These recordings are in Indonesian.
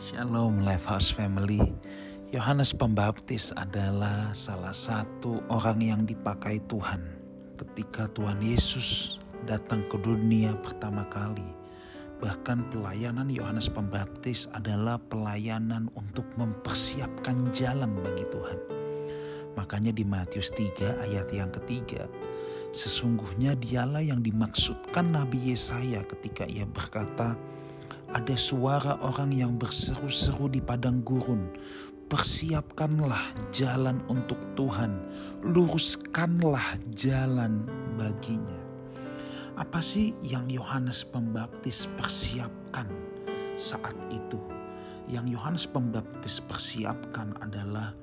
Shalom Lifehouse Family. Yohanes Pembaptis adalah salah satu orang yang dipakai Tuhan ketika Tuhan Yesus datang ke dunia pertama kali. Bahkan pelayanan Yohanes Pembaptis adalah pelayanan untuk mempersiapkan jalan bagi Tuhan. Makanya di Matius 3 ayat yang ketiga, sesungguhnya dialah yang dimaksudkan Nabi Yesaya ketika ia berkata, ada suara orang yang berseru-seru di padang gurun. Persiapkanlah jalan untuk Tuhan, luruskanlah jalan baginya. Apa sih yang Yohanes Pembaptis persiapkan saat itu? Yang Yohanes Pembaptis persiapkan adalah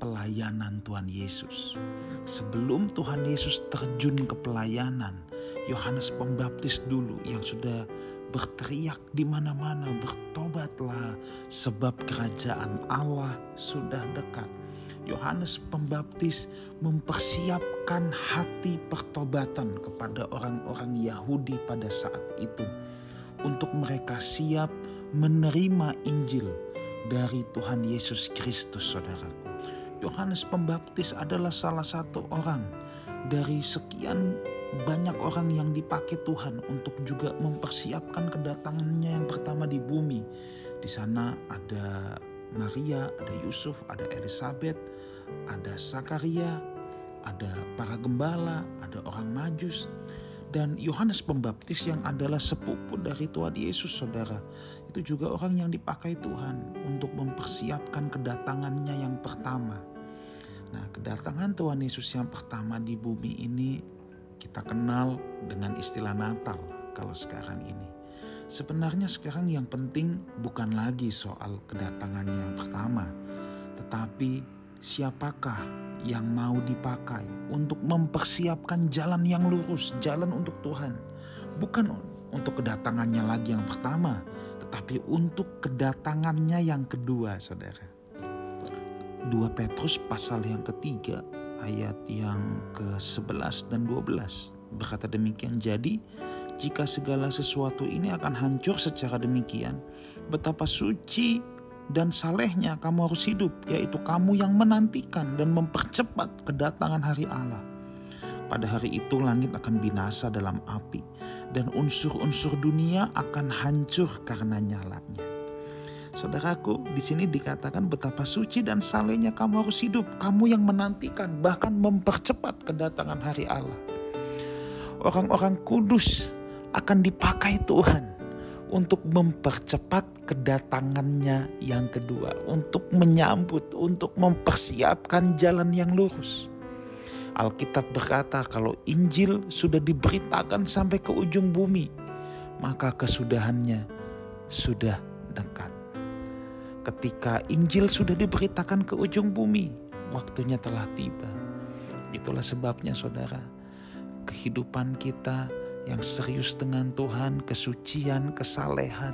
pelayanan Tuhan Yesus. Sebelum Tuhan Yesus terjun ke pelayanan, Yohanes Pembaptis dulu yang sudah berteriak di mana-mana, bertobatlah sebab kerajaan Allah sudah dekat. Yohanes Pembaptis mempersiapkan hati pertobatan kepada orang-orang Yahudi pada saat itu untuk mereka siap menerima Injil dari Tuhan Yesus Kristus, saudaraku. Yohanes Pembaptis adalah salah satu orang dari sekian banyak orang yang dipakai Tuhan untuk juga mempersiapkan kedatangannya yang pertama di bumi. Di sana ada Maria, ada Yusuf, ada Elizabeth, ada Sakaria, ada para gembala, ada orang majus, dan Yohanes Pembaptis yang adalah sepupu dari Tuhan Yesus, saudara. Itu juga orang yang dipakai Tuhan untuk mempersiapkan kedatangannya yang pertama. Nah, kedatangan Tuhan Yesus yang pertama di bumi ini kita kenal dengan istilah Natal kalau sekarang ini. Sebenarnya sekarang yang penting bukan lagi soal kedatangannya yang pertama, tetapi siapakah yang mau dipakai untuk mempersiapkan jalan yang lurus, jalan untuk Tuhan. Bukan untuk kedatangannya lagi yang pertama, tetapi untuk kedatangannya yang kedua, saudara. 2 Petrus pasal yang ketiga ayat yang ke-11 dan 12 berkata demikian jadi jika segala sesuatu ini akan hancur secara demikian betapa suci dan salehnya kamu harus hidup yaitu kamu yang menantikan dan mempercepat kedatangan hari Allah. Pada hari itu langit akan binasa dalam api dan unsur-unsur dunia akan hancur karena nyalanya Saudaraku, di sini dikatakan betapa suci dan salehnya kamu harus hidup. Kamu yang menantikan, bahkan mempercepat kedatangan hari Allah. Orang-orang kudus akan dipakai Tuhan untuk mempercepat kedatangannya yang kedua, untuk menyambut, untuk mempersiapkan jalan yang lurus. Alkitab berkata, kalau Injil sudah diberitakan sampai ke ujung bumi, maka kesudahannya sudah dekat. Ketika Injil sudah diberitakan ke ujung bumi, waktunya telah tiba. Itulah sebabnya saudara, kehidupan kita yang serius dengan Tuhan, kesucian, kesalehan,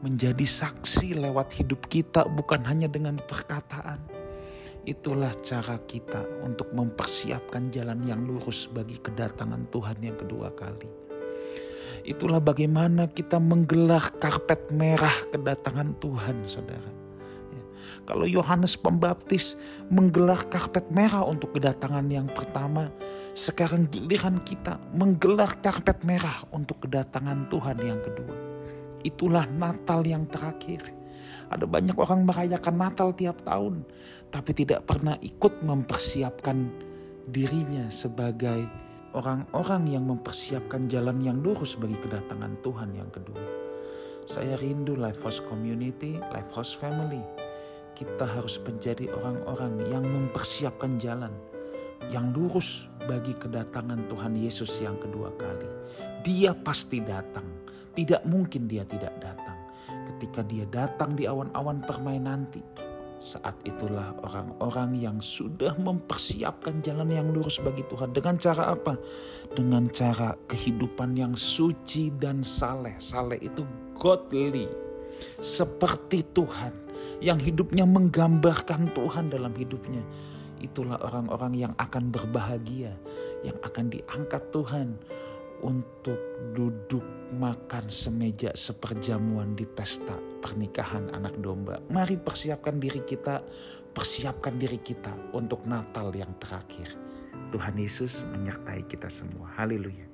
menjadi saksi lewat hidup kita bukan hanya dengan perkataan. Itulah cara kita untuk mempersiapkan jalan yang lurus bagi kedatangan Tuhan yang kedua kali. Itulah bagaimana kita menggelar karpet merah kedatangan Tuhan, saudara. Ya. Kalau Yohanes Pembaptis menggelar karpet merah untuk kedatangan yang pertama, sekarang giliran kita menggelar karpet merah untuk kedatangan Tuhan yang kedua. Itulah Natal yang terakhir. Ada banyak orang merayakan Natal tiap tahun, tapi tidak pernah ikut mempersiapkan dirinya sebagai orang-orang yang mempersiapkan jalan yang lurus bagi kedatangan Tuhan yang kedua. Saya rindu Lifehouse Community, Lifehouse Family. Kita harus menjadi orang-orang yang mempersiapkan jalan yang lurus bagi kedatangan Tuhan Yesus yang kedua kali. Dia pasti datang, tidak mungkin dia tidak datang. Ketika dia datang di awan-awan permai nanti, saat itulah orang-orang yang sudah mempersiapkan jalan yang lurus bagi Tuhan. Dengan cara apa? Dengan cara kehidupan yang suci dan saleh. Saleh itu godly. Seperti Tuhan. Yang hidupnya menggambarkan Tuhan dalam hidupnya. Itulah orang-orang yang akan berbahagia. Yang akan diangkat Tuhan untuk duduk makan semeja seperjamuan di pesta pernikahan anak domba. Mari persiapkan diri kita, persiapkan diri kita untuk Natal yang terakhir. Tuhan Yesus menyertai kita semua. Haleluya.